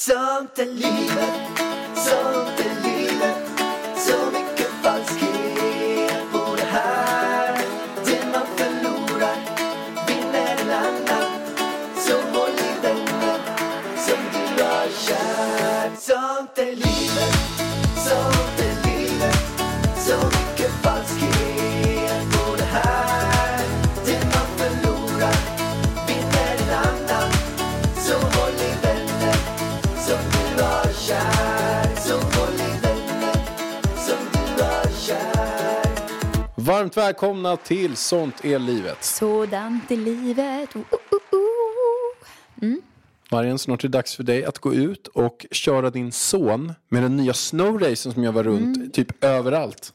Sånt är livet, Varmt välkomna till Sånt är livet. Sådant är livet. Oh, oh, oh. Vargen, snart är det dags för dig att gå ut och köra din son med den nya snowracen som jag var runt typ överallt.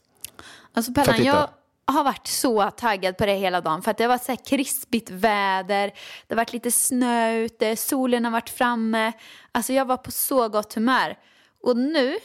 Alltså Pellan, jag har varit så taggad på det hela dagen. För att det varit så här krispigt väder, det har varit lite snö ute, solen har varit framme. Alltså jag var på så gott humör. Och nu,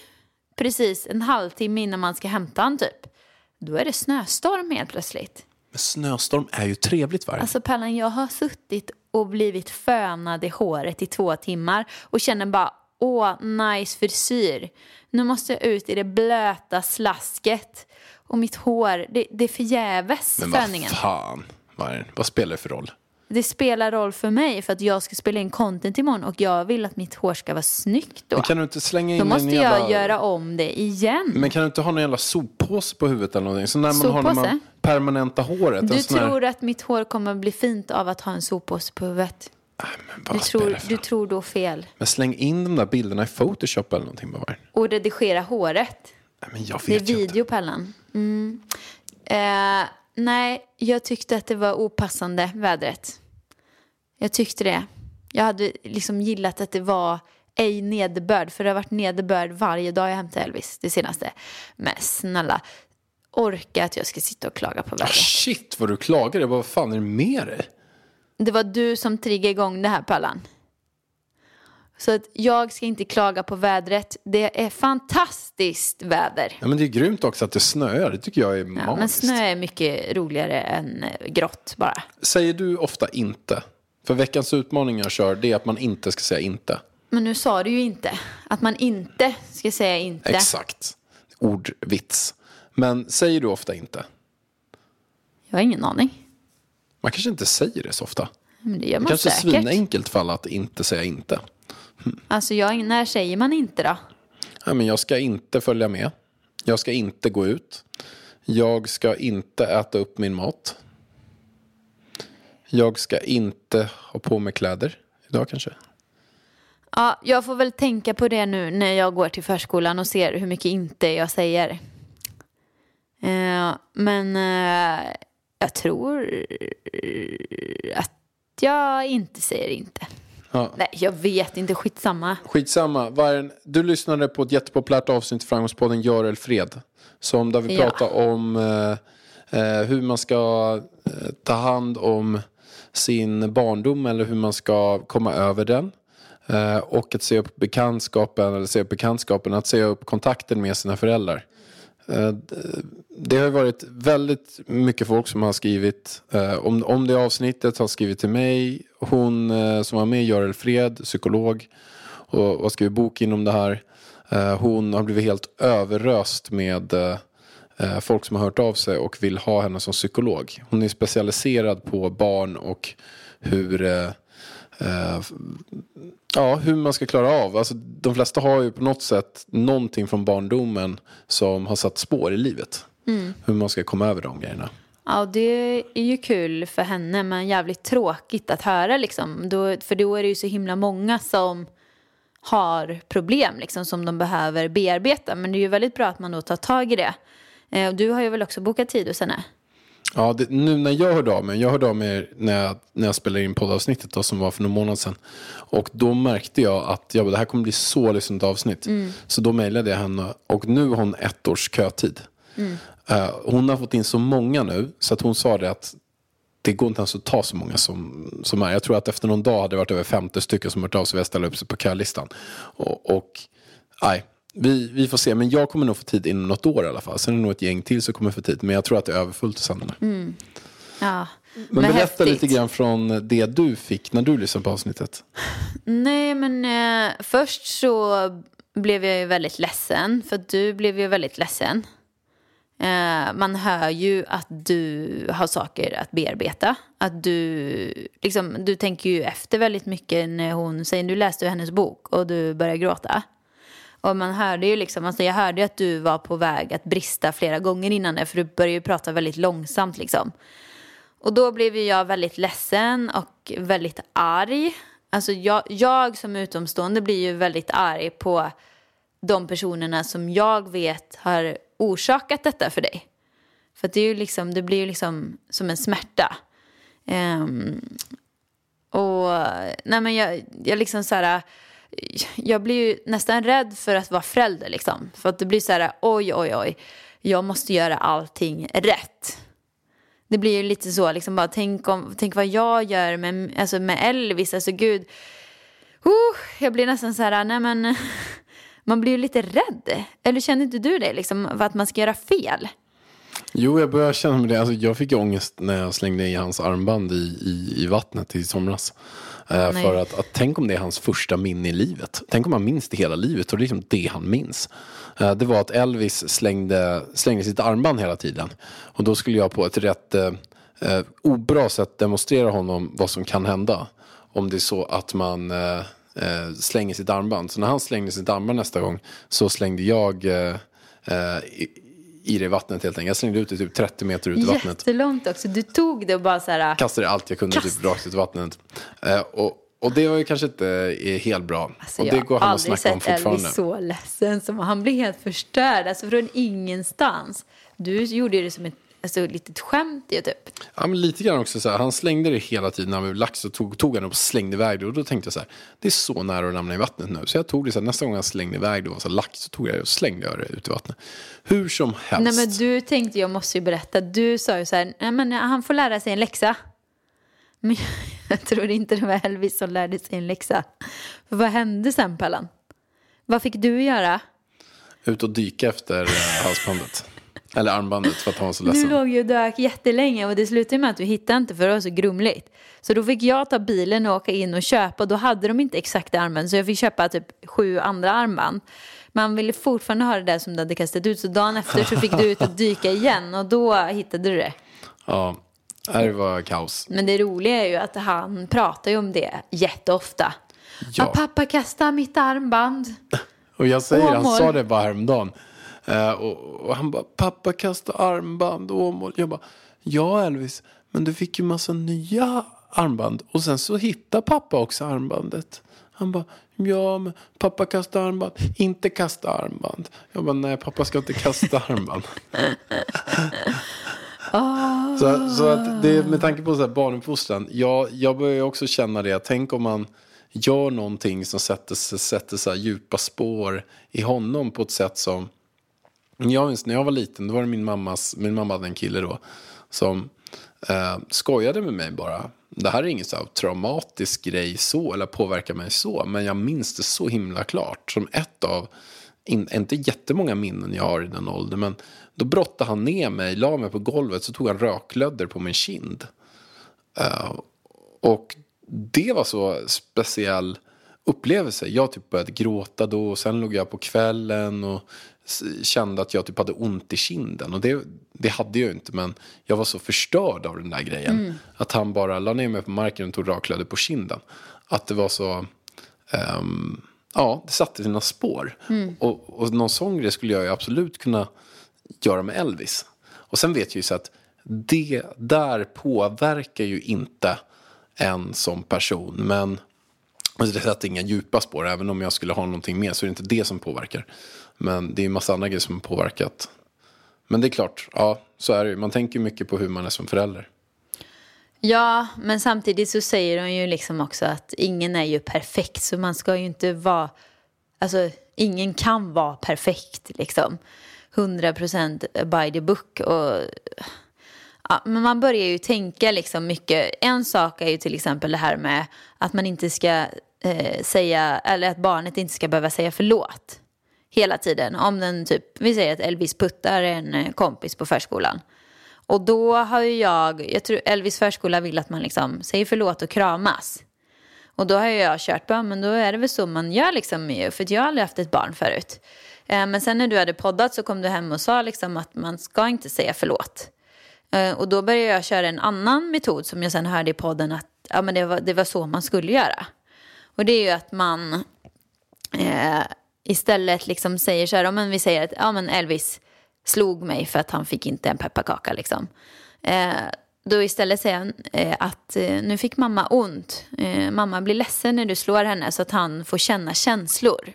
precis en halvtimme innan man ska hämta han typ, då är det snöstorm helt plötsligt. Men snöstorm är ju trevligt vargen. Alltså Pellan, jag har suttit och blivit fönad i håret i två timmar och känner bara åh, nice frisyr. Nu måste jag ut i det blöta slasket. Och mitt hår, det, det är förgäves Men vad fan, vargen. Vad spelar det för roll? Det spelar roll för mig för att jag ska spela in content imorgon och jag vill att mitt hår ska vara snyggt då. Men kan du inte slänga in Då måste en jävla... jag göra om det igen. Men kan du inte ha någon jävla soppåse på huvudet eller någonting? Så när man har när man Soppåse? permanenta håret. Du sån här- tror att mitt hår kommer bli fint av att ha en soppåse på huvudet. Men vad Du tror, du tror då fel. Men släng in de där bilderna i Photoshop eller någonting bara. Och redigera håret. Nej, men jag Det är vet ju inte. videopellan. Mm. Eh, nej, jag tyckte att det var opassande vädret. Jag tyckte det. Jag hade liksom gillat att det var ej nederbörd. För det har varit nederbörd varje dag jag hämtar Elvis det senaste. Men snälla, orka att jag ska sitta och klaga på Ah, vädret. shit vad du bara, vad fan är det med dig? Det var du som triggade igång det här Pallan. Så att jag ska inte klaga på vädret. Det är fantastiskt väder. Ja, men det är grymt också att det snöar. Det tycker jag är Ja, men magiskt. snö är mycket roligare än eh, grått bara. Säger du ofta inte? För veckans utmaning jag kör, det är att man inte ska säga inte. Men nu sa du ju inte att man inte ska säga inte. Exakt. Ordvits. Men säger du ofta inte? Jag har ingen aning. Man kanske inte säger det så ofta. Men det gör Det man kanske är säkert. svinenkelt för alla att inte säga inte. Alltså jag, när säger man inte då? Ja, men jag ska inte följa med. Jag ska inte gå ut. Jag ska inte äta upp min mat. Jag ska inte ha på mig kläder idag kanske. Ja, jag får väl tänka på det nu när jag går till förskolan och ser hur mycket inte jag säger. Eh, men eh, jag tror att jag inte säger inte. Ja. Nej, jag vet inte. Skitsamma. Skitsamma. Vargen, du lyssnade på ett jättepopulärt avsnitt i Framgångspodden Gör eller Fred. Som där vi Ja. pratar om eh, eh, hur man ska eh, ta hand om sin barndom eller hur man ska komma över den. Eh, och att se upp bekantskapen, eller se upp bekantskapen, att se upp kontakten med sina föräldrar. Eh, det har ju varit väldigt mycket folk som har skrivit eh, om, om det avsnittet, har skrivit till mig. Hon eh, som var med, Görel Fred, psykolog, och, och har skrivit bok inom det här. Hon har blivit helt överröst med folk som har hört av sig och vill ha henne som psykolog. Hon är specialiserad på barn och hur eh, Ja, hur man ska klara av. Alltså, de flesta har ju på något sätt någonting från barndomen som har satt spår i livet. Hur man ska komma över de grejerna. Ja, det är ju kul för henne men jävligt tråkigt att höra liksom. Då, för då är det ju så himla många som har problem liksom som de behöver bearbeta. Men det är ju väldigt bra att man då tar tag i det. Eh, du har ju väl också bokat tid hos henne? Ja, det, nu när jag hörde av mig, jag hörde av mig när jag, när jag spelade in poddavsnittet då, som var för några månader sedan. Och då märkte jag att jag bara, det här kommer bli så lyssnat avsnitt. Så då mejlade jag henne och nu har hon ett års kötid. Eh, hon har fått in så många nu så att hon sa det att det går inte ens att ta så många som, som är. Jag tror att efter någon dag hade det varit över 50 stycken som hört av sig och ställa upp sig på kölistan. Och, och nej, vi, vi får se. Men jag kommer nog få tid inom något år i alla fall. Sen är det nog ett gäng till som kommer få tid. Men jag tror att det är överfullt hos henne. Ja. Men, berätta häftigt. lite grann från det du fick när du lyssnade på avsnittet. Nej, men eh, först så blev jag ju väldigt ledsen. För du blev ju väldigt ledsen. Eh, man hör ju att du har saker att bearbeta. Att du, liksom, du tänker ju efter väldigt mycket när hon säger du läste hennes bok och du börjar gråta. Och man hörde ju liksom, alltså jag hörde ju att du var på väg att brista flera gånger innan det. För du började ju prata väldigt långsamt liksom. Och då blev ju jag väldigt ledsen och väldigt arg. Alltså jag, jag som utomstående blir ju väldigt arg på de personerna som jag vet har orsakat detta för dig. För att det, är ju liksom, det blir ju liksom som en smärta. Um, och nej men jag, jag liksom så här, jag blir ju nästan rädd för att vara förälder liksom. För att det blir så här, oj, oj, oj, jag måste göra allting rätt. Det blir ju lite så, liksom bara tänk, om, tänk vad jag gör med, alltså med Elvis, alltså gud. Oh, jag blir nästan så här, nej men, man blir ju lite rädd. Eller känner inte du det, liksom, för att man ska göra fel? Jo, jag börjar känna med det. Alltså, jag fick ångest när jag slängde i hans armband i, i, i vattnet i somras. Eh, för att, att tänk om det är hans första minne i livet. Tänk om han minns det hela livet och det är liksom det han minns. Eh, det var att Elvis slängde, slängde sitt armband hela tiden. Och då skulle jag på ett rätt eh, eh, obra sätt demonstrera honom vad som kan hända. Om det är så att man eh, eh, slänger sitt armband. Så när han slängde sitt armband nästa gång så slängde jag eh, eh, i, det vattnet helt enkelt. Jag slängde ut det typ 30 meter ut i vattnet. Jättelångt också. Du tog det och bara så här... Kastade allt jag kunde Kast. typ rakt ut i vattnet. Eh, och, och det var ju kanske inte eh, helt bra. Alltså, och jag det går har han att aldrig snacka om sett fortfarande. Elvis så ledsen. Som, han blev helt förstörd, alltså från ingenstans. Du gjorde det som ett alltså, litet skämt ju typ. Ja, men lite grann också så här, han slängde det hela tiden när han blev lax och tog, tog han upp och slängde iväg det. Och då tänkte jag så här, det är så nära att ramla i vattnet nu. Så jag tog det så här, nästa gång han slängde iväg det och var så här, lax så tog jag det och slängde jag det ut i vattnet. Hur som helst. Nej men du tänkte, jag måste ju berätta, du sa ju så här, nej men han får lära sig en läxa. Men jag tror inte det var Elvis som lärde sig en läxa. För vad hände sen Pallan? Vad fick du göra? Ut och dyka efter eh, halsbandet. Eller armbandet för att han var så Du ledsen. låg ju och dök jättelänge och det slutade med att du hittade inte för det var så grumligt. Så då fick jag ta bilen och åka in och köpa då hade de inte exakta armband så jag fick köpa typ sju andra armband. Man ville fortfarande ha det där som du hade kastat ut så dagen efter så fick du ut och dyka igen och då hittade du det. Ja, det var kaos. Men det roliga är ju att han pratar ju om det jätteofta. Ja. Ja. pappa kastade mitt armband. Och jag säger, han Åmål. sa det bara häromdagen. Eh, och, och han bara, pappa kastade armband, Åmål. Jag bara, ja Elvis, men du fick ju massa nya armband. Och sen så hittade pappa också armbandet. Han bara, ja men pappa kastade armband, inte kasta armband. Jag bara, nej pappa ska inte kasta armband. Så, så att det, med tanke på så här barnuppfostran, jag, jag börjar också känna det. Tänk om man gör någonting som sätter, sätter så djupa spår i honom på ett sätt som... Jag minns när jag var liten, då var det min mammas, min mamma hade en kille då, som eh, skojade med mig bara. Det här är ingen så här traumatisk grej så, eller påverkar mig så, men jag minns det så himla klart. Som ett av, in, inte jättemånga minnen jag har i den åldern, men då brottade han ner mig, la mig på golvet, så tog han röklödder på min kind. Eh, och det var så speciell upplevelse. Jag typ började gråta då och sen låg jag på kvällen och kände att jag typ hade ont i kinden. Och det, det hade jag inte men jag var så förstörd av den där grejen. Att han bara la ner mig på marken och tog raklödder på kinden. Att det var så... ehm, ja, det satte sina spår. Och, och någon sån grej skulle jag ju absolut kunna göra med Elvis. Och sen vet jag ju så att det där påverkar ju inte en som person. Men alltså det sätter inga djupa spår. Även om jag skulle ha någonting mer så är det inte det som påverkar. Men det är en massa andra grejer som har påverkat. Men det är klart, ja så är det ju. Man tänker mycket på hur man är som förälder. Ja, men samtidigt så säger de ju liksom också att ingen är ju perfekt så man ska ju inte vara, alltså ingen kan vara perfekt liksom. 100% by the book och ja, men man börjar ju tänka liksom mycket. En sak är ju till exempel det här med att man inte ska eh, säga, eller att barnet inte ska behöva säga förlåt hela tiden. Om den typ, vi säger att Elvis puttar en eh, kompis på förskolan. Och då har ju jag, jag tror Elvis förskola vill att man liksom säger förlåt och kramas. Och då har ju jag kört på, men då är det väl så man gör liksom, för jag har aldrig haft ett barn förut. Eh, men sen när du hade poddat så kom du hem och sa liksom att man ska inte säga förlåt. Eh, och då började jag köra en annan metod som jag sen hörde i podden att ja, men det, var, det var så man skulle göra. Och det är ju att man eh, istället liksom säger så här, om vi säger att ja, men Elvis slog mig för att han fick inte en pepparkaka. Liksom. Eh, då istället säger han eh, att eh, nu fick mamma ont. Eh, mamma blir ledsen när du slår henne så att han får känna känslor.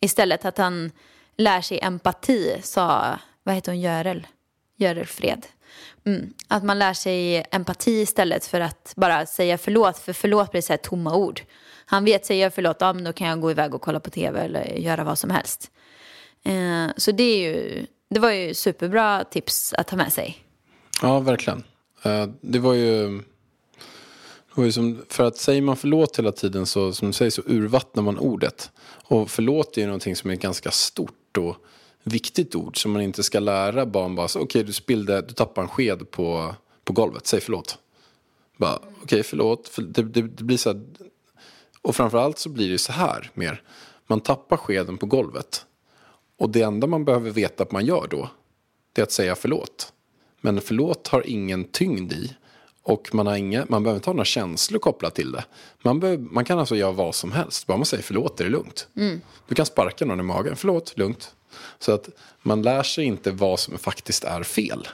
Istället att han lär sig empati, sa, vad heter hon, Görel? Görel Fred. Mm. Att man lär sig empati istället för att bara säga förlåt. För förlåt blir så här tomma ord. Han vet, säger jag förlåt, ja, men då kan jag gå iväg och kolla på tv eller göra vad som helst. Eh, så det, är ju, det var ju superbra tips att ta med sig. Ja, verkligen. Eh, det var ju... Det var ju som, för att säger man förlåt hela tiden så, som du säger, så urvattnar man ordet. Och förlåt är ju någonting som är ganska stort och viktigt ord som man inte ska lära barn bara okej okay, du spillde, du tappade en sked på, på golvet, säg förlåt. Bara okej okay, förlåt, för det, det, det, blir så här, och framförallt så blir det så här mer, man tappar skeden på golvet. Och det enda man behöver veta att man gör då, det är att säga förlåt. Men förlåt har ingen tyngd i. Och man, har inga, man behöver inte ha några känslor kopplat till det. Man, behöver, man kan alltså göra vad som helst. Bara man säger förlåt är det lugnt. Mm. Du kan sparka någon i magen. Förlåt, lugnt. Så att man lär sig inte vad som faktiskt är fel.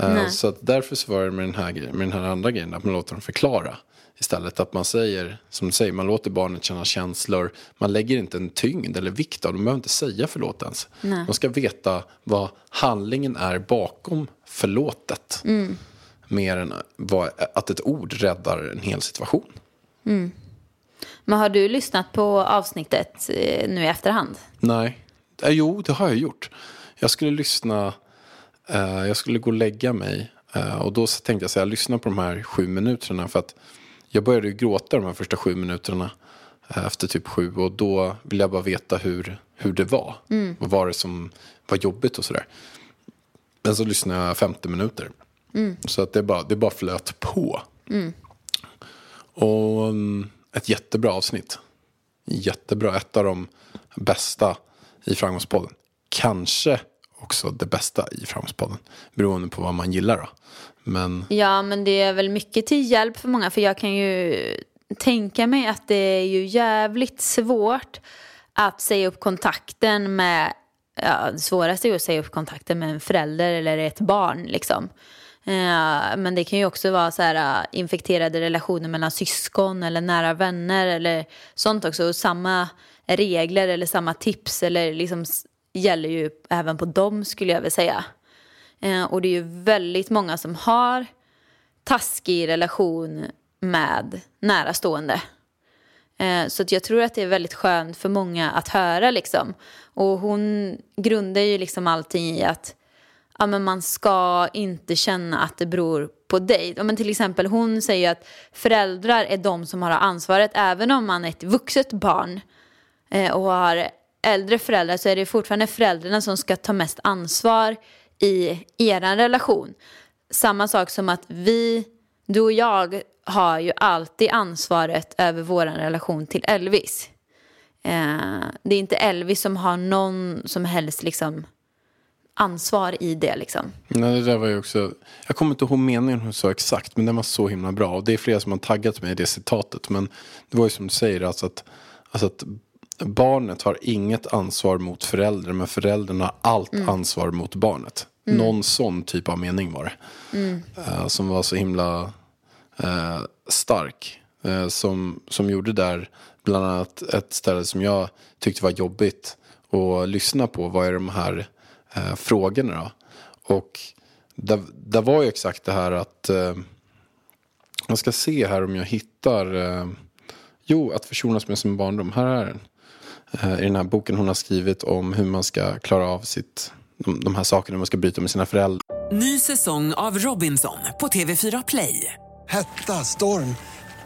Uh, så att därför så var det med den, här, med den här andra grejen, att man låter dem förklara. Istället att man säger, som du säger, man låter barnet känna känslor. Man lägger inte en tyngd eller vikt av De behöver inte säga förlåt ens. Nej. De ska veta vad handlingen är bakom förlåtet. Mm. Mer än vad, att ett ord räddar en hel situation. Mm. Men har du lyssnat på avsnittet eh, nu i efterhand? Nej. Eh, jo, det har jag gjort. Jag skulle lyssna, eh, jag skulle gå och lägga mig. Eh, och då tänkte jag säga, lyssna på de här sju minuterna. För att jag började ju gråta de här första sju minuterna. Eh, efter typ sju. Och då ville jag bara veta hur, hur det var. Mm. Vad var det som var jobbigt och sådär. Men så lyssnade jag 50 minuter. Mm. Så att det bara, det bara flöt på. Mm. Och mm, ett jättebra avsnitt. Jättebra. Ett av de bästa i Framgångspodden. Kanske också det bästa i Framgångspodden. Beroende på vad man gillar då. Men... Ja, men det är väl mycket till hjälp för många. För jag kan ju tänka mig att det är ju jävligt svårt att säga upp kontakten med ja, det svåraste är ju att säga upp kontakten med en förälder eller ett barn. Liksom. Eh, men det kan ju också vara så här, eh, infekterade relationer mellan syskon eller nära vänner eller sånt också. Och samma regler eller samma tips eller liksom gäller ju även på dem skulle jag vilja säga. Eh, och det är ju väldigt många som har taskig relation med närastående. Eh, så jag tror att det är väldigt skönt för många att höra. Liksom. Och hon grundar ju liksom allting i att ja, men man ska inte känna att det beror på dig. Ja, men till exempel hon säger att föräldrar är de som har ansvaret. Även om man är ett vuxet barn eh, och har äldre föräldrar så är det fortfarande föräldrarna som ska ta mest ansvar i er relation. Samma sak som att vi, du och jag har ju alltid ansvaret över vår relation till Elvis. Eh, det är inte Elvis som har någon som helst liksom, ansvar i det. Liksom. Nej, det där var ju också, jag kommer inte ihåg meningen hon sa exakt, men den var så himla bra. Och det är flera som har taggat mig i det citatet. Men det var ju som du säger, alltså att, alltså att barnet har inget ansvar mot föräldern, men föräldern har allt mm. ansvar mot barnet. Mm. Någon sån typ av mening var det. Mm. Uh, som var så himla eh, stark. Eh, som, som gjorde där bland annat ett ställe som jag tyckte var jobbigt att lyssna på. Vad är de här frågorna då? Och där, där var ju exakt det här att jag ska se här om jag hittar Jo, att försonas med sin barndom. Här är den. Eh, I den här boken hon har skrivit om hur man ska klara av sitt, de, de här sakerna man ska bryta med sina föräldrar. Ny säsong av Robinson på TV4 Play. Hetta, storm,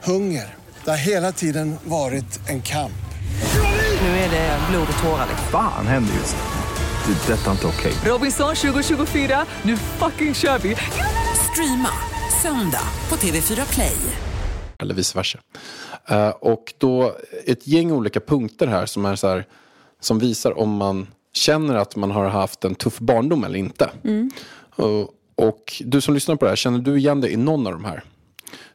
hunger. Det har hela tiden varit en kamp. Nu är det blod och tårar. Fan händer just det. det detta är inte okej. Okay. Robinson 2024, nu fucking kör vi. Streama söndag på TV4 Play. eller vice versa. Eh, och då ett gäng olika punkter här som, är så här som visar om man känner att man har haft en tuff barndom eller inte. Och, och du som lyssnar på det här, känner du igen dig i någon av de här?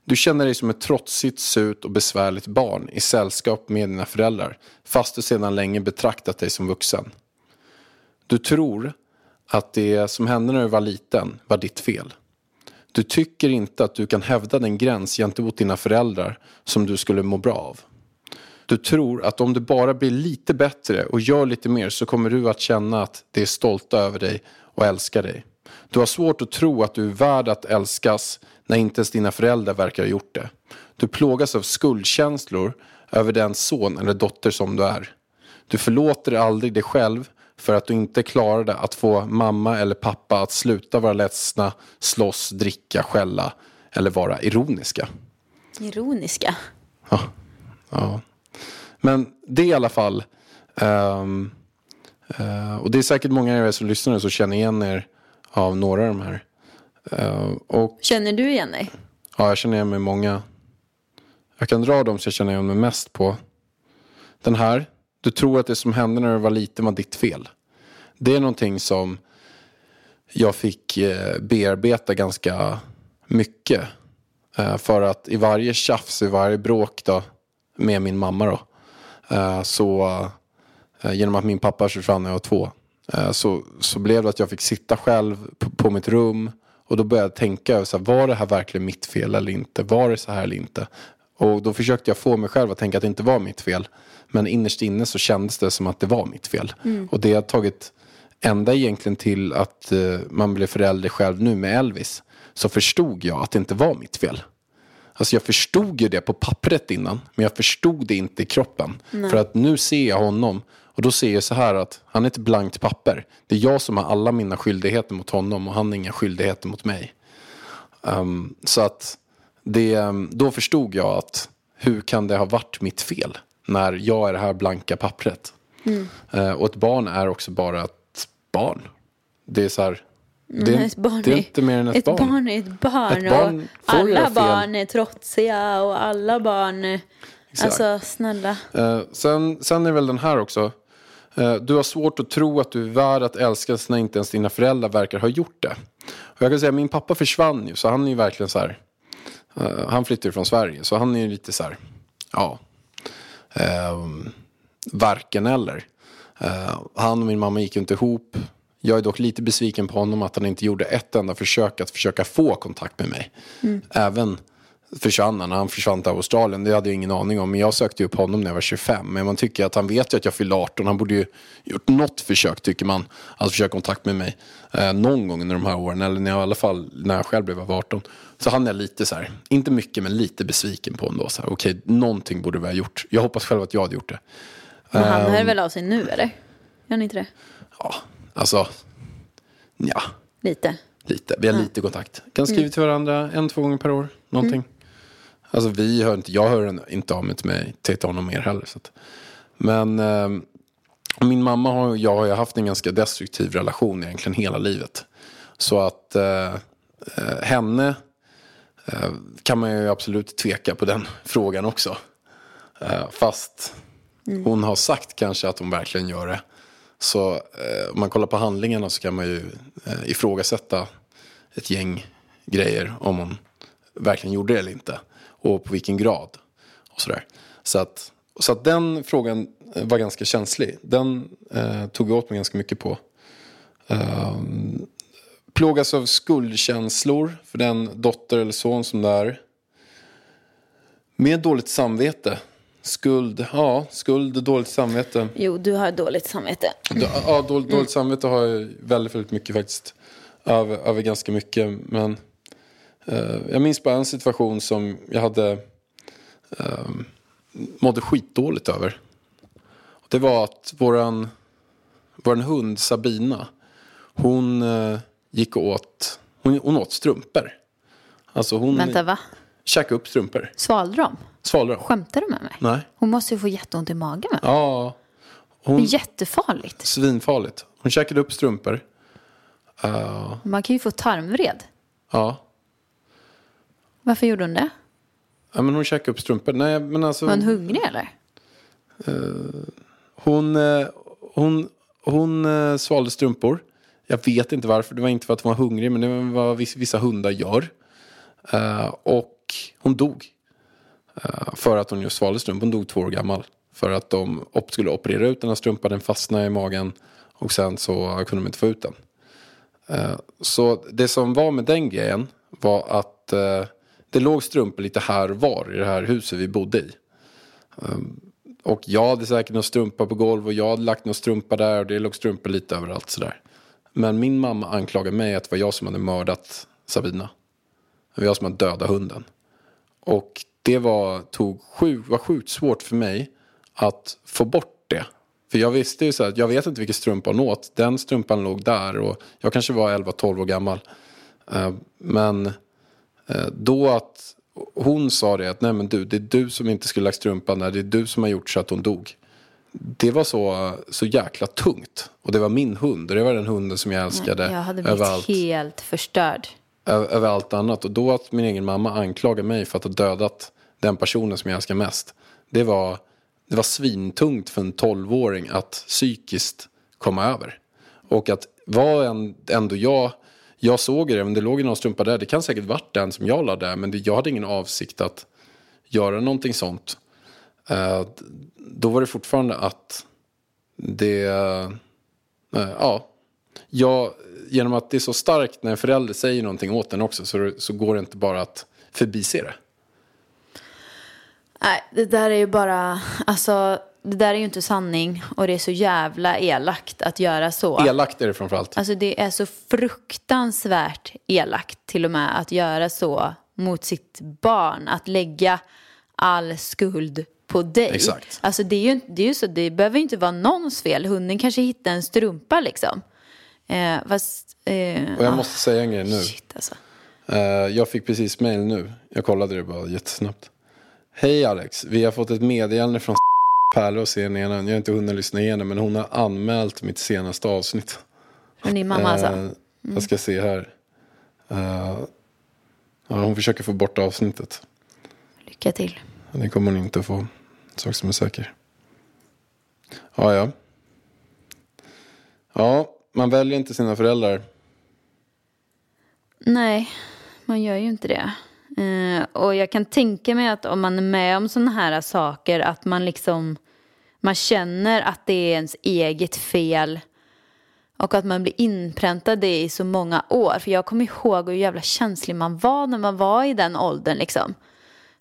Du känner dig som ett trotsigt, surt och besvärligt barn i sällskap med dina föräldrar fast du sedan länge betraktat dig som vuxen. Du tror att det som hände när du var liten var ditt fel. Du tycker inte att du kan hävda den gräns gentemot dina föräldrar som du skulle må bra av. Du tror att om du bara blir lite bättre och gör lite mer så kommer du att känna att de är stolta över dig och älskar dig. Du har svårt att tro att du är värd att älskas när inte ens dina föräldrar verkar ha gjort det. Du plågas av skuldkänslor över den son eller dotter som du är. Du förlåter aldrig dig själv för att du inte klarade att få mamma eller pappa att sluta vara ledsna, slåss, dricka, skälla eller vara ironiska. Ironiska. Ja. ja. Men det är i alla fall, ehm, eh, och det är säkert många av er som lyssnar som känner igen er av några av de här. Eh, och Känner du igen dig? ja, jag känner igen mig många. Jag kan dra dem som jag känner igen mig mest på. Den här, du tror att det som hände när du var liten var ditt fel. Det är någonting som jag fick eh, bearbeta ganska mycket. Eh, för att i varje tjafs, i varje bråk då, med min mamma då, eh, så genom att min pappa försvann när jag var två, så, så blev det att jag fick sitta själv på, på mitt rum och då började jag tänka, så här, var det här verkligen mitt fel eller inte? Var det så här eller inte? Och då försökte jag få mig själv att tänka att det inte var mitt fel. Men innerst inne så kändes det som att det var mitt fel. Och det har tagit ända egentligen till att eh, man blev förälder själv nu med Elvis. Så förstod jag att det inte var mitt fel. Alltså jag förstod ju det på pappret innan. Men jag förstod det inte i kroppen. För att nu ser jag honom. Och då ser jag så här att han är ett blankt papper. Det är jag som har alla mina skyldigheter mot honom. Och han har inga skyldigheter mot mig. Um, så att det, um, då förstod jag att hur kan det ha varit mitt fel när jag är det här blanka pappret. Eh, och ett barn är också bara ett barn. Det är så här, det, är, barn det är inte mer än ett, ett barn. är ett barn. Ett barn och alla barn är trotsiga och alla barn... är- Alltså snälla. Eh, sen, sen är väl den här också. Eh, du har svårt att tro att du är värd att älskas när inte ens dina föräldrar verkar ha gjort det. Och jag kan säga min pappa försvann ju så han är ju verkligen så här. Eh, han flyttade från Sverige så han är ju lite så här. Ja. Um, varken eller. Eh, han och min mamma gick ju inte ihop. Jag är dock lite besviken på honom att han inte gjorde ett enda försök att försöka få kontakt med mig. Även försvann han han försvann till Australien. Det hade jag ingen aning om. Men jag sökte upp honom när jag var 25. Men man tycker att han vet ju att jag fyllde 18. Han borde ju gjort något försök tycker man. Att försöka kontakt med mig. Eh, någon gång under de här åren. Eller när jag, i alla fall när jag själv blev över 18. Så han är lite så här. Inte mycket men lite besviken på ändå. Okej, någonting borde vi ha gjort. Jag hoppas själv att jag hade gjort det. Men han hör väl av sig nu eller? Gör han inte det? Ja, alltså. Ja, Lite. lite. Vi har lite kontakt. Kan skriva till varandra en, två gånger per år. Någonting. Alltså vi hör inte, jag hör inte av mig till, mig, till honom mer heller. Så att. Men eh, min mamma har, och jag har ju haft en ganska destruktiv relation egentligen hela livet. Så att eh, eh, henne kan man ju absolut tveka på den frågan också. Eh, fast hon har sagt kanske att hon verkligen gör det. Så eh, om man kollar på handlingarna så kan man ju eh, ifrågasätta ett gäng grejer om hon verkligen gjorde det eller inte. Och på vilken grad. Och sådär. Så, att, så att den frågan eh, var ganska känslig. Den eh, tog jag åt mig ganska mycket på. Um, plågas av skuldkänslor för den dotter eller son som det är. Med dåligt samvete. Skuld, ja, skuld och dåligt samvete. Jo, du har dåligt samvete. Ja, dåligt, dåligt samvete har jag väldigt, väldigt mycket faktiskt. Över, över ganska mycket. Men eh, jag minns bara en situation som jag hade eh, mådde skitdåligt över. Det var att våran, våran hund Sabina, hon eh, gick och åt, hon, hon åt strumpor. Alltså hon Vänta, va? käkade upp strumpor. Svalde de? Svalde dem. Skämtar du med mig? Nej. Hon måste ju få jätteont i magen. Va? Ja, Det hon, är jättefarligt. svinfarligt. Hon käkade upp strumpor. Man kan ju få tarmvred. Ja. Varför gjorde hon det? Ja, men hon käkade upp strumpor. Nej, men alltså. Var hon hungrig eller? Hon, eh, hon, hon eh, svalde strumpor. Jag vet inte varför. Det var inte för att hon var hungrig, men det var vad vissa hundar gör. Uh, och hon dog. Uh, för att hon just svalde strumpan. Hon dog två år gammal. För att de op- skulle operera ut den här strumpan. Den fastnade i magen. Och sen så kunde de inte få ut den. Uh, så det som var med den grejen var att det låg strumpor lite här och var i det här huset vi bodde i. Ehm, och jag hade säkert någon strumpa på golv och jag hade lagt någon strumpa där och det låg strumpor lite överallt sådär. Men min mamma anklagade mig att det var jag som hade mördat Sabina. Det var jag som hade dödat hunden. Och det var, tog sjuk, var sjukt svårt för mig att få bort det. För jag visste ju så här, jag vet inte vilken strumpa hon åt. Den strumpan låg där och jag kanske var 11-12 år gammal. Eh, men eh, då att hon sa det att nej men du, det är du som inte skulle lagt strumpan där, det är du som har gjort så att hon dog. Det var så, så jäkla tungt. Och det var min hund och det var den hunden som jag älskade Jag hade blivit över allt, helt förstörd. över allt annat. Och då att min egen mamma anklagade mig för att ha dödat den personen som jag älskar mest. Det var, det var svintungt för en tolvåring att psykiskt komma över. Och att var en, ändå jag, jag såg det, men det låg ju någon strumpa där. Det kan säkert varit den som jag la där, men det, jag hade ingen avsikt att göra någonting sånt. Eh, då var det fortfarande att det, eh, ja, jag, genom att det är så starkt när en förälder säger någonting åt den också så, så går det inte bara att förbise det. Nej, det där är ju bara, alltså det där är ju inte sanning och det är så jävla elakt att göra så. Elakt är det framförallt. Alltså det är så fruktansvärt elakt till och med att göra så mot sitt barn. Att lägga all skuld på dig. Exakt. Alltså det är ju, det är ju så, det behöver ju inte vara någons fel. Hunden kanske hittar en strumpa liksom. Eh, fast, eh, Och jag ah, måste säga en grej nu. Shit alltså. Eh, jag fick precis mail nu. Jag kollade det bara jättesnabbt. Hej Alex, vi har fått ett meddelande från Pärlås i. Jag har inte hunnit lyssna igenom men hon har anmält mitt senaste avsnitt. Från din mamma alltså. Eh, Jag ska se här. Ja, hon försöker få bort avsnittet. Lycka till. Det kommer hon inte få. Sak som är säker. Ja, ja. Ja, man väljer inte sina föräldrar. Nej, man gör ju inte det. Eh, och jag kan tänka mig att om man är med om sådana här saker att man liksom man känner att det är ens eget fel och att man blir inpräntad det i så många år. För jag kommer ihåg hur jävla känslig man var när man var i den åldern liksom.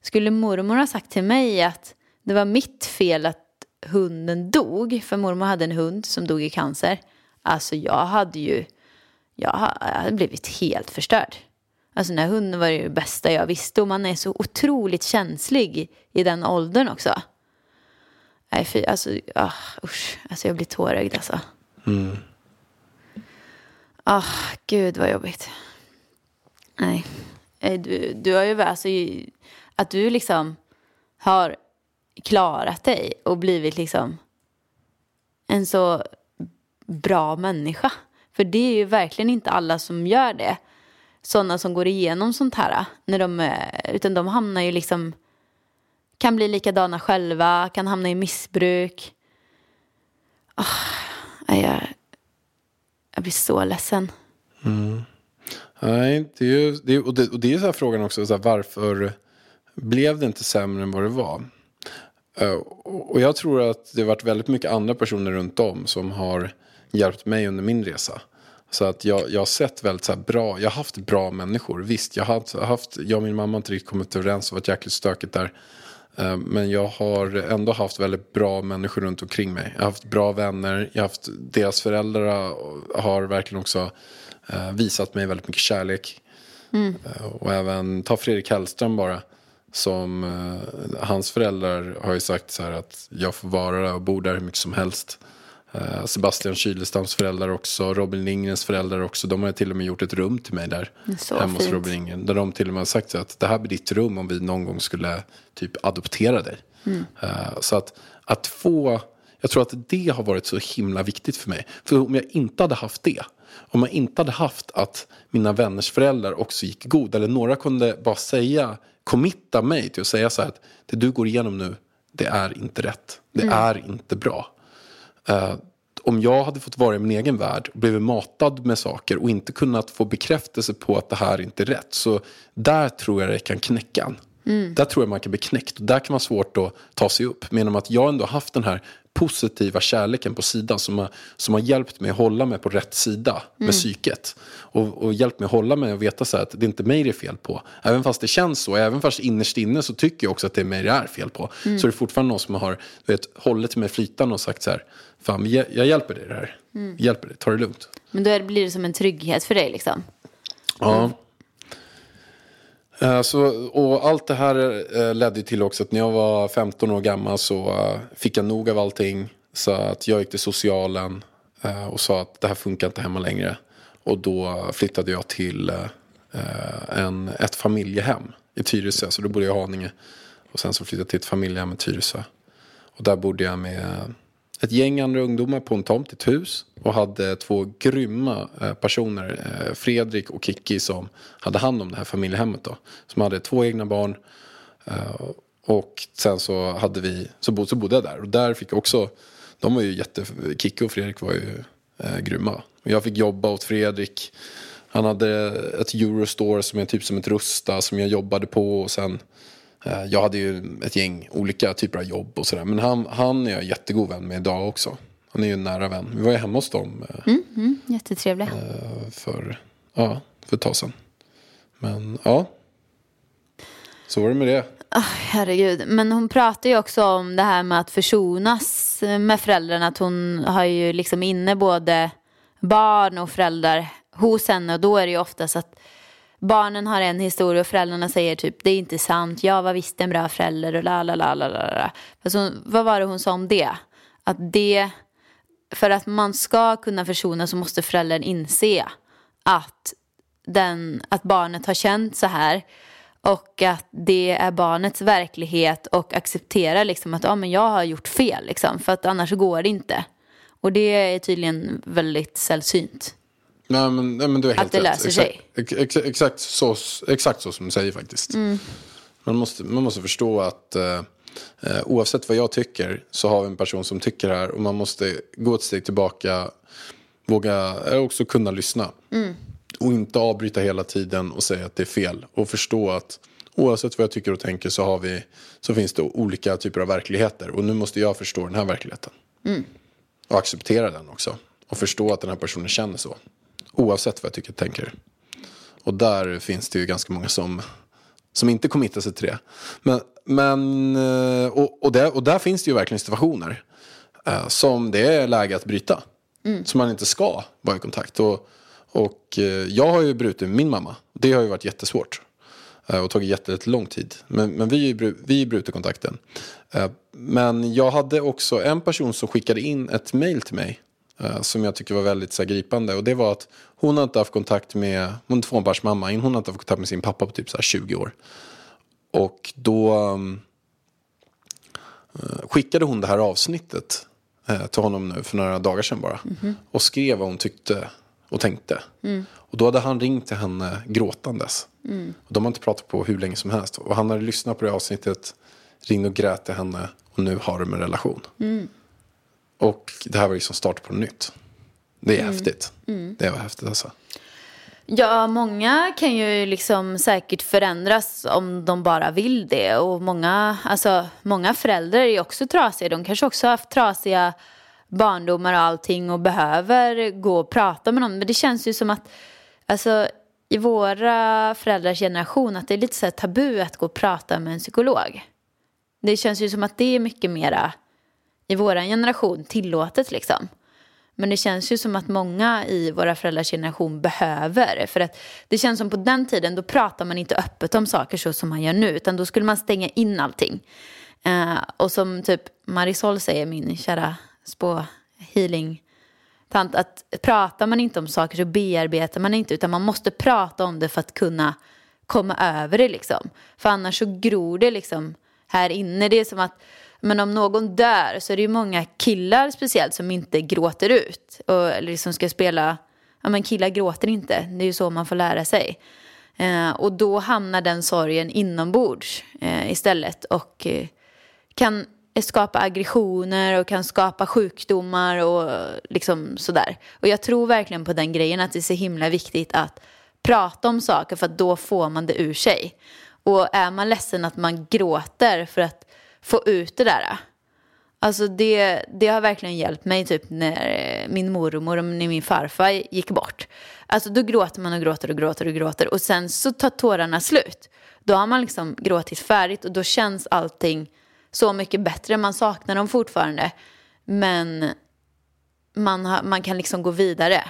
Skulle mormor ha sagt till mig att det var mitt fel att hunden dog, för mormor hade en hund som dog i cancer. Alltså jag hade ju jag ha- jag hade blivit helt förstörd. Alltså den här hunden var ju det bästa jag visste och man är så otroligt känslig i den åldern också. Nej, fy, alltså, ah, usch, alltså jag blir tårögd alltså. Ah, gud vad jobbigt. Nej, du, du har ju, alltså, att du liksom har klarat dig och blivit liksom en så bra människa. För det är ju verkligen inte alla som gör det. Sådana som går igenom sånt här. När de, utan de hamnar ju liksom, kan bli likadana själva, kan hamna i missbruk. Oh, jag, jag blir så ledsen. Mm. Nej, det är ju, det och, det, och det är så här frågan också, så här, varför blev det inte sämre än vad det var? Eh, och jag tror att det har varit väldigt mycket andra personer runt om som har hjälpt mig under min resa. Så att jag, jag har sett väldigt så bra, jag har haft bra människor. Visst, jag har haft, jag och min mamma har inte riktigt kommit överens och varit jäkligt stökigt där. Eh, Men jag har ändå haft väldigt bra människor runt omkring mig. Jag har haft bra vänner. Jag har haft, deras föräldrar har verkligen också eh, visat mig väldigt mycket kärlek. Eh, Och även, ta Fredrik Hellström bara. Som, eh, hans föräldrar har ju sagt så här att jag får vara där och bo där hur mycket som helst. Eh, Sebastian Kylestams föräldrar också, Robin Lindgrens föräldrar också. De har till och med gjort ett rum till mig där. Så hemma hos fint. Robin Lindgren. Där de till och med har sagt så att det här blir ditt rum om vi någon gång skulle typ adoptera dig. Mm. Eh, så att, att få, Jag tror att det har varit så himla viktigt för mig. För om jag inte hade haft det, om jag inte hade haft att mina vänners föräldrar också gick god, eller några kunde bara säga, committa mig till att säga så här att det du går igenom nu, det är inte rätt. Det är inte bra. Eh, om jag hade fått vara i min egen värld och blivit matad med saker och inte kunnat få bekräftelse på att det här inte är rätt. Så där tror jag det kan knäcka en. Där tror jag man kan bli knäckt. Och där kan vara svårt att ta sig upp. Men att jag ändå haft den här positiva kärleken på sidan som har, som har hjälpt mig att hålla mig på rätt sida med psyket. Och, och hjälpt mig att hålla mig och veta så att det är inte mig det är fel på. Även fast det känns så, även fast innerst inne så tycker jag också att det är mig det är fel på. Så är det fortfarande någon som har vet, hållit mig flytande och sagt så här, fan jag, jag hjälper dig i det här. Jag hjälper dig, ta det lugnt. Men då blir det som en trygghet för dig liksom. Ja. Eh, så, och allt det här eh, ledde ju till också att när jag var 15 år gammal så eh, fick jag nog av allting. Så att jag gick till socialen och sa att det här funkar inte hemma längre. Och då flyttade jag till en, ett familjehem i Tyresö. Så då bodde jag i Haninge. Och sen så flyttade jag till ett familjehem i Tyresö. Och där bodde jag med ett gäng andra ungdomar på en tomt, ett hus. Och hade två grymma eh, personer, eh, Fredrik och Kiki, som hade hand om det här familjehemmet. Då. Som hade två egna barn. Eh, och sen så, hade vi, så, så bodde jag där. Och där fick jag också, de var ju jätte, Kiki och Fredrik var ju eh, grymma. Och jag fick jobba åt Fredrik. Han hade ett Eurostore som är typ som ett Rusta som jag jobbade på. Och sen, jag hade ju ett gäng olika typer av jobb och sådär. Men han, han är jag jättegod vän med idag också. Han är ju en nära vän. Vi var ju hemma hos dem eh, Jättetrevlig. för, ja, för ett tag sedan. Men ja, så var det med det. Herregud. Men hon pratar ju också om det här med att försonas med föräldrarna. Att hon har ju liksom inne både barn och föräldrar hos henne. Och då är det ju oftast att barnen har en historia och föräldrarna säger typ det är inte sant. Jag var visst en bra förälder och la la la la la. Fast hon, vad var det hon sa om det? Att det, för att man ska kunna försona så måste föräldern inse att, den, att barnet har känt så här. Och att det är barnets verklighet och acceptera liksom att ja, men jag har gjort fel. Liksom, för att annars går det inte. Och det är tydligen väldigt sällsynt. Nej men, nej, men du är helt det rätt. löser sig. Exakt, ex, ex, exakt, så, exakt så som du säger faktiskt. Man, måste, man måste förstå att eh, eh, oavsett vad jag tycker så har vi en person som tycker det här. Och man måste gå ett steg tillbaka, våga eh, också kunna lyssna. Och inte avbryta hela tiden och säga att det är fel. Och förstå att oavsett vad jag tycker och tänker så, har vi, så finns det olika typer av verkligheter. Och nu måste jag förstå den här verkligheten. Och acceptera den också. Och förstå att den här personen känner så. Oavsett vad jag tycker och tänker. Och där finns det ju ganska många som, som inte committar sig till det. Men, men, eh, och, och, där, och där finns det ju verkligen situationer eh, som det är läge att bryta. Som man inte ska vara i kontakt. Och, och eh, jag har ju brutit min mamma. Det har ju varit jättesvårt. Eh, och tagit jättelång tid. Men, men vi, vi bryter kontakten. Men jag hade också en person som skickade in ett mail till mig. Eh, Som jag tycker var väldigt så här, gripande. Och det var att hon har inte haft kontakt med, hon är tvåbarnsmamma. Hon har inte haft kontakt med sin pappa på typ så här 20 år. Och då um, skickade hon det här avsnittet eh, till honom nu för några dagar sedan bara. Och skrev vad hon tyckte och tänkte. Och då hade han ringt till henne gråtandes. Och de har inte pratat på hur länge som helst. Och han hade lyssnat på det avsnittet, ringde och grät till henne och nu har de en relation. Och det här var liksom start på nytt. Det är häftigt. Det var häftigt alltså. Ja, många kan ju liksom säkert förändras om de bara vill det. Och många, alltså, många föräldrar är också trasiga. De kanske också har haft trasiga barndomar och allting och behöver gå och prata med någon. Men det känns ju som att alltså, i våra föräldrars generation att det är lite så här tabu att gå och prata med en psykolog. Det känns ju som att det är mycket mera i vår generation tillåtet liksom. Men det känns ju som att många i våra föräldrars generation behöver. För att det känns som på den tiden då pratar man inte öppet om saker så som man gör nu. Utan då skulle man stänga in allting. Eh, och som typ Marisol säger, min kära spå healing tant, att pratar man inte om saker så bearbetar man inte. Utan man måste prata om det för att kunna komma över det liksom. För annars så gror det liksom här inne. Det är som att men om någon dör så är det ju många killar speciellt som inte gråter ut. Och eller liksom ska spela, ja men killar gråter inte, det är ju så man får lära sig. Eh, och då hamnar den sorgen inombords eh, istället och eh, kan skapa aggressioner och kan skapa sjukdomar och liksom sådär. Och jag tror verkligen på den grejen att det är så himla viktigt att prata om saker för att då får man det ur sig. Och är man ledsen att man gråter för att få ut det där. Alltså det, det har verkligen hjälpt mig typ när eh, min mormor och min farfar gick bort. Alltså då gråter man och gråter och gråter och gråter och sen så tar tårarna slut. Då har man liksom gråtit färdigt och då känns allting så mycket bättre. Man saknar dem fortfarande men man, har, man kan liksom gå vidare.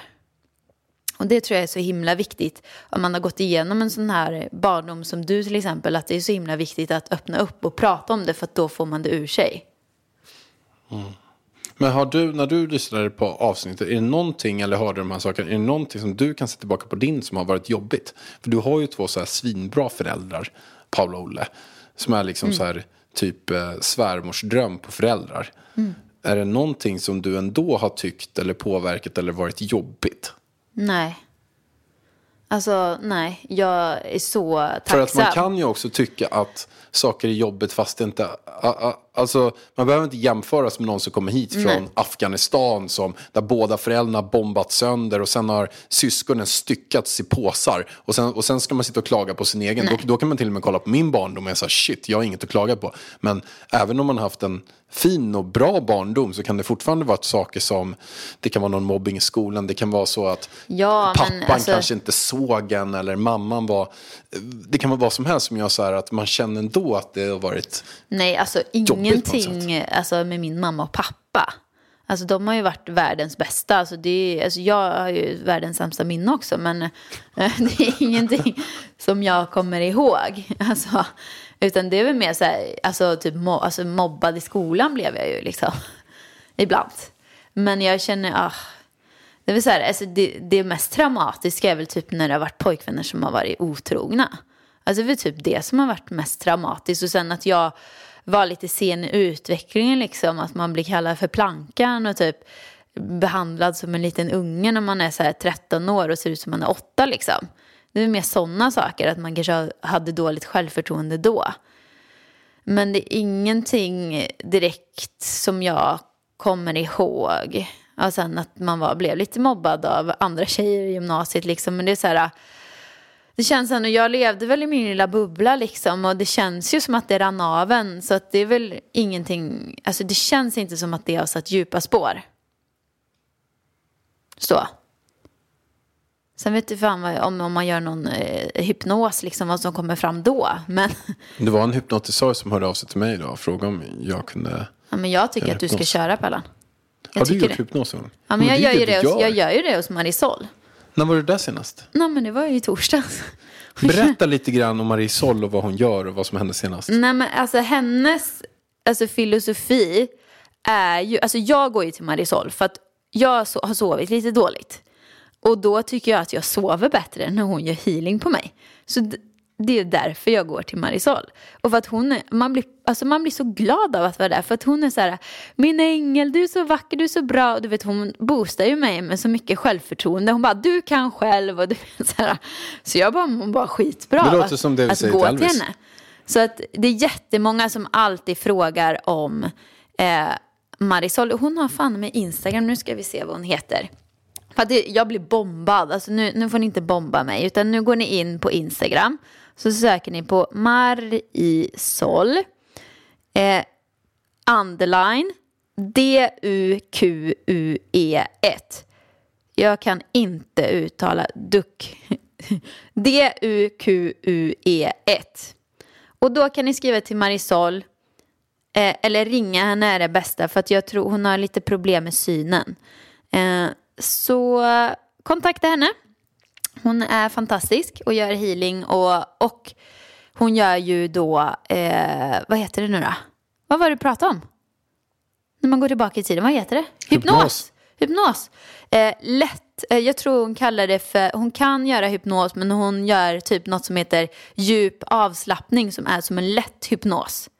Och det tror jag är så himla viktigt om man har gått igenom en sån här barndom som du till exempel. Att det är så himla viktigt att öppna upp och prata om det för att då får man det ur sig. Men har du, när du lyssnade på avsnittet, är det någonting, eller hörde de här sakerna, är det någonting som du kan se tillbaka på din som har varit jobbigt? För du har ju två så här svinbra föräldrar, Paula och Olle, som är liksom så här typ eh, svärmors dröm på föräldrar. Är det någonting som du ändå har tyckt eller påverkat eller varit jobbigt? Nej. Alltså nej, jag är så tacksam. För att man kan ju också tycka att saker är jobbigt fast det inte... a- a- Alltså, man behöver inte jämföras med någon som kommer hit från Nej. Afghanistan som, där båda föräldrarna bombats sönder och sen har syskonen styckats i påsar. Och sen, och sen ska man sitta och klaga på sin egen. Då, då kan man till och med kolla på min barndom och jag säger shit, jag har inget att klaga på. Men även om man har haft en fin och bra barndom så kan det fortfarande vara saker som, det kan vara någon mobbing i skolan, det kan vara så att Ja, pappan alltså- kanske inte såg en eller mamman var, det kan vara vad som helst som gör så här att man känner ändå att det har varit, Nej, alltså ingenting alltså, med min mamma och pappa. Alltså de har ju varit världens bästa. Alltså, det är, alltså, jag har ju världens sämsta minne också. Men eh, det är ingenting som jag kommer ihåg. Alltså, utan det är väl mer så här, alltså, typ mo- alltså, mobbad i skolan blev jag ju liksom. Ibland. Men jag känner, ah, det så här, alltså det, det mest traumatiska är väl typ när det har varit pojkvänner som har varit otrogna. Alltså det är väl typ det som har varit mest traumatiskt. Och sen att jag var lite sen i utvecklingen liksom. Att man blir kallad för plankan och typ behandlad som en liten unge när man är så här 13 år och ser ut som man är 8 liksom. Det är mer sådana saker, att man kanske hade dåligt självförtroende då. Men det är ingenting direkt som jag kommer ihåg. Och sen att man var, blev lite mobbad av andra tjejer i gymnasiet liksom. Men det är så här, det känns ändå, jag levde väl i min lilla bubbla liksom. Och det känns ju som att det rann av en. Så att det är väl ingenting, alltså det känns inte som att det har satt djupa spår. Så. Sen vet du fan vad, om, om man gör någon eh, hypnos, liksom vad som kommer fram då. Men, det var en hypnotisör som hörde av sig till mig idag och frågade om jag kunde, ja, men jag tycker att du ska hypnos. köra Pallan. Jag har du gjort hypnos? någon? Ja, men jag, det gör ju det hos, jag gör ju det hos Marisol. När var du där senast? Nej, men det var ju i torsdags. Berätta lite grann om Marisol och vad hon gör och vad som hände senast. Nej, men alltså hennes alltså, filosofi är ju... Alltså jag går ju till Marisol för att jag so- har sovit lite dåligt. Och då tycker jag att jag sover bättre när hon gör healing på mig. Så det är därför jag går till Marisol. Och för att hon är, man, blir, alltså man blir så glad av att vara där. För att hon är så här, min ängel, du är så vacker, du är så bra. Och du vet, hon boostar ju mig med så mycket självförtroende. Hon bara, du kan själv. Och du vet, så, här. så jag bara mår bara skitbra Det låter att, som det vi att säger gå till till Elvis. henne. Så att det är jättemånga som alltid frågar om eh, Marisol. Hon har fan med Instagram, nu ska vi se vad hon heter. För att det, jag blir bombad, alltså nu, nu får ni inte bomba mig. Utan nu går ni in på Instagram. Så söker ni på Marisol. Eh, underline D-U-Q-U-E-1. Jag kan inte uttala duck. D-U-Q-U-E-1. Och då kan ni skriva till Marisol. Eh, eller ringa henne är det bästa för att jag tror hon har lite problem med synen. Eh, så kontakta henne. Hon är fantastisk och gör healing och, och hon gör ju då, eh, vad heter det nu då? Vad var det du pratade om? När man går tillbaka i tiden, vad heter det? Hypnos. Hypnos. Eh, lätt, eh, jag tror hon kallar det för, hon kan göra hypnos men hon gör typ något som heter djup avslappning som är som en lätt hypnos.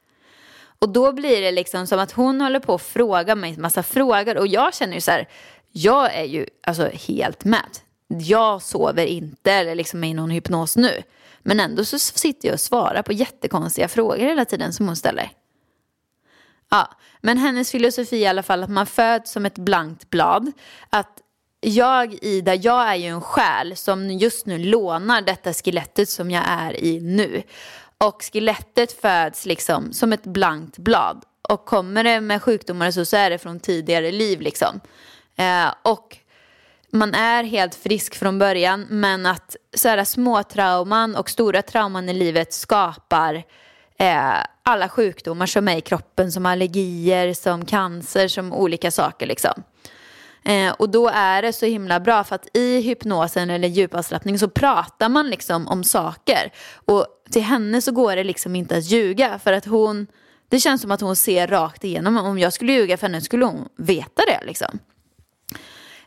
Och då blir det liksom som att hon håller på att fråga mig en massa frågor. Och jag känner ju så här, jag är ju alltså helt med. Jag sover inte eller liksom är i någon hypnos nu. Men ändå så sitter jag och svarar på jättekonstiga frågor hela tiden som hon ställer. Ja, men hennes filosofi är i alla fall att man föds som ett blankt blad. Att jag, Ida, jag är ju en själ som just nu lånar detta skelettet som jag är i nu. Och skelettet föds liksom som ett blankt blad. Och kommer det med sjukdomar så, så är det från tidigare liv liksom. Eh, och man är helt frisk från början men att så här, små trauman och stora trauman i livet skapar eh, alla sjukdomar som är i kroppen som allergier, som cancer, som olika saker liksom. Eh, och då är det så himla bra för att i hypnosen eller djupavslappning så pratar man liksom om saker. Och till henne så går det liksom inte att ljuga för att hon, det känns som att hon ser rakt igenom. Om jag skulle ljuga för henne skulle hon veta det liksom.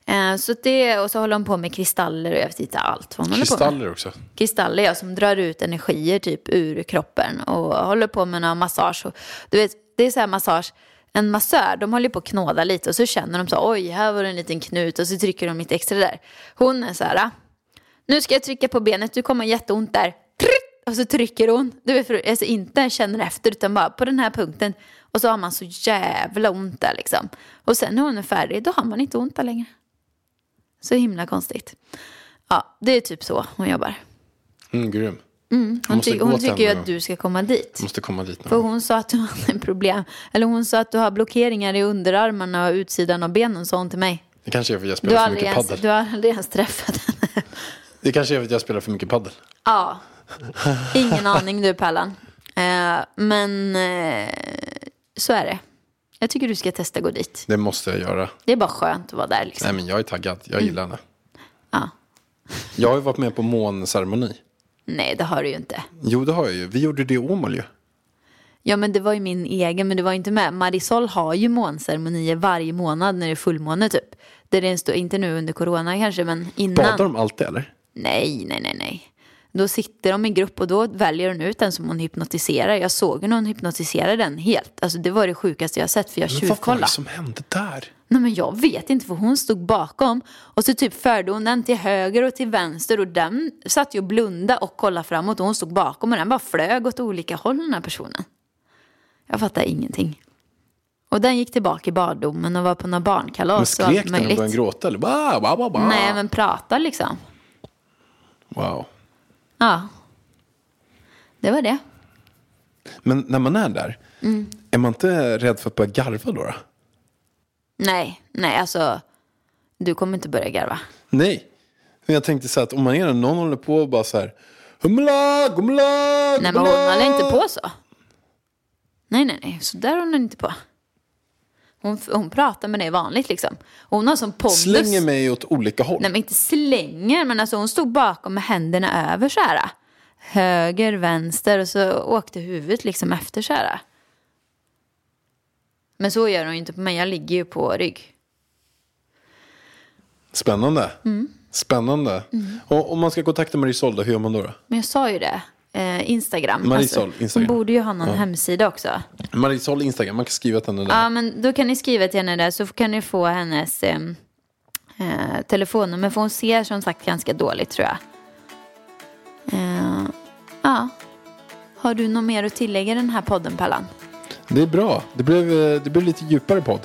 Eh, så det, och så håller hon på med kristaller och jag vet inte allt vad hon håller på med. Kristaller också. Kristaller ja, som drar ut energier typ ur kroppen och håller på med någon massage. Och, du vet, det är så här massage, en massör, de håller på att knåda lite och så känner de så oj, här var det en liten knut och så trycker de lite extra där. Hon är så här, "Ah, nu ska jag trycka på benet, du kommer ha jätteont där. Och så trycker hon, du vet, alltså inte känner efter utan bara på den här punkten. Och så har man så jävla ont där liksom. Och sen när hon är färdig, då har man inte ont där längre. Så himla konstigt. Ja, det är typ så hon jobbar. Mm, grym. Hon, måste ty- hon tycker ju att du ska komma dit. Måste komma dit nu. För hon sa att du hade problem. Eller hon sa att du har blockeringar i underarmarna och utsidan av benen, sa hon till mig. Det kanske är för att jag spelar för mycket ens, paddel. du har aldrig ens träffat henne. Det kanske är för att jag spelar för mycket paddel. Ja, ingen aning du Pallan. Eh, men eh, så är det. Jag tycker du ska testa gå dit. Det måste jag göra. Det är bara skönt att vara där liksom. Nej men jag är taggad. Jag gillar henne. Ja. Jag har ju varit med på månceremoni. Nej, det har du ju inte. Jo det har jag ju. Vi gjorde det i Åmål ju. Ja, men det var ju min egen, men det var inte med. Marisol har ju månceremonier varje månad när det är fullmåne typ. Där det är en stor, inte nu under corona kanske, men innan. Badar de alltid eller? Nej, nej, nej, nej. Då sitter de i grupp och då väljer hon ut den som hon hypnotiserar. Jag såg hur hon hypnotiserade den helt. Alltså det var det sjukaste jag sett för jag Men vad var det tjuvkollade. som hände där? Nej men jag vet inte för hon stod bakom och så typ förde hon den till höger och till vänster och den satt ju och blunda och kollade framåt och hon stod bakom och den bara flög åt olika håll den här personen. Jag fattar ingenting. Och den gick tillbaka i barndomen och var på några Men barnkalas och allt skrek den och började gråta eller? Bah, bah, bah, bah. Nej men prata liksom. Wow. Ja. Det var det. Men när man är där, Mm. är man inte rädd för att börja garva då? då? Nej, nej alltså. Du kommer inte börja garva. Nej. Men jag tänkte så att om man är där, någon håller på och bara så här. Humla, gumla, Nej men hon gumla." håller inte på så. Nej, nej, nej. Så där håller hon inte på. Hon, hon pratar med dig vanligt liksom. Och hon har som pondus. Slänger mig åt olika håll. Nej men inte slänger, men alltså hon stod bakom med händerna över så här. Höger, vänster och så åkte huvudet liksom efter så här. Men så gör hon ju inte på mig, jag ligger ju på rygg. Spännande. Mm. Spännande. Och om man ska kontakta Marisol då, hur gör man då? då? Men jag sa ju det, eh, Instagram. Marisol, Instagram. Hon borde ju ha någon hemsida också. Marisol Instagram, man kan skriva till henne där. Ja, men då kan ni skriva till henne där så kan ni få hennes eh, eh, telefonnummer. För hon ser som sagt ganska dåligt tror jag. Eh, ja. Har du något mer att tillägga i den här podden Pallan? Det är bra. Det blev, eh, det blev lite djupare podd.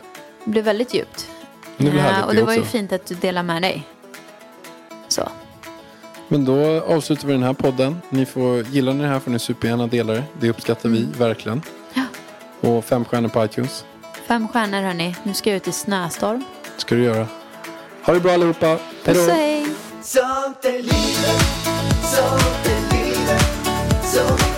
Det blev väldigt djupt. Det blev och det det var ju också. fint att du delar med dig. Så. Men då avslutar vi den här podden. Ni får, gillar ni det här får ni supergärna dela det. Det uppskattar vi mm. verkligen. Ja. Och fem stjärnor på iTunes. Fem stjärnor hörni. Nu ska jag ut i snöstorm. ska du göra. Ha det bra allihopa. Hej då. Puss hej. Sånt är livet, sånt är livet, sånt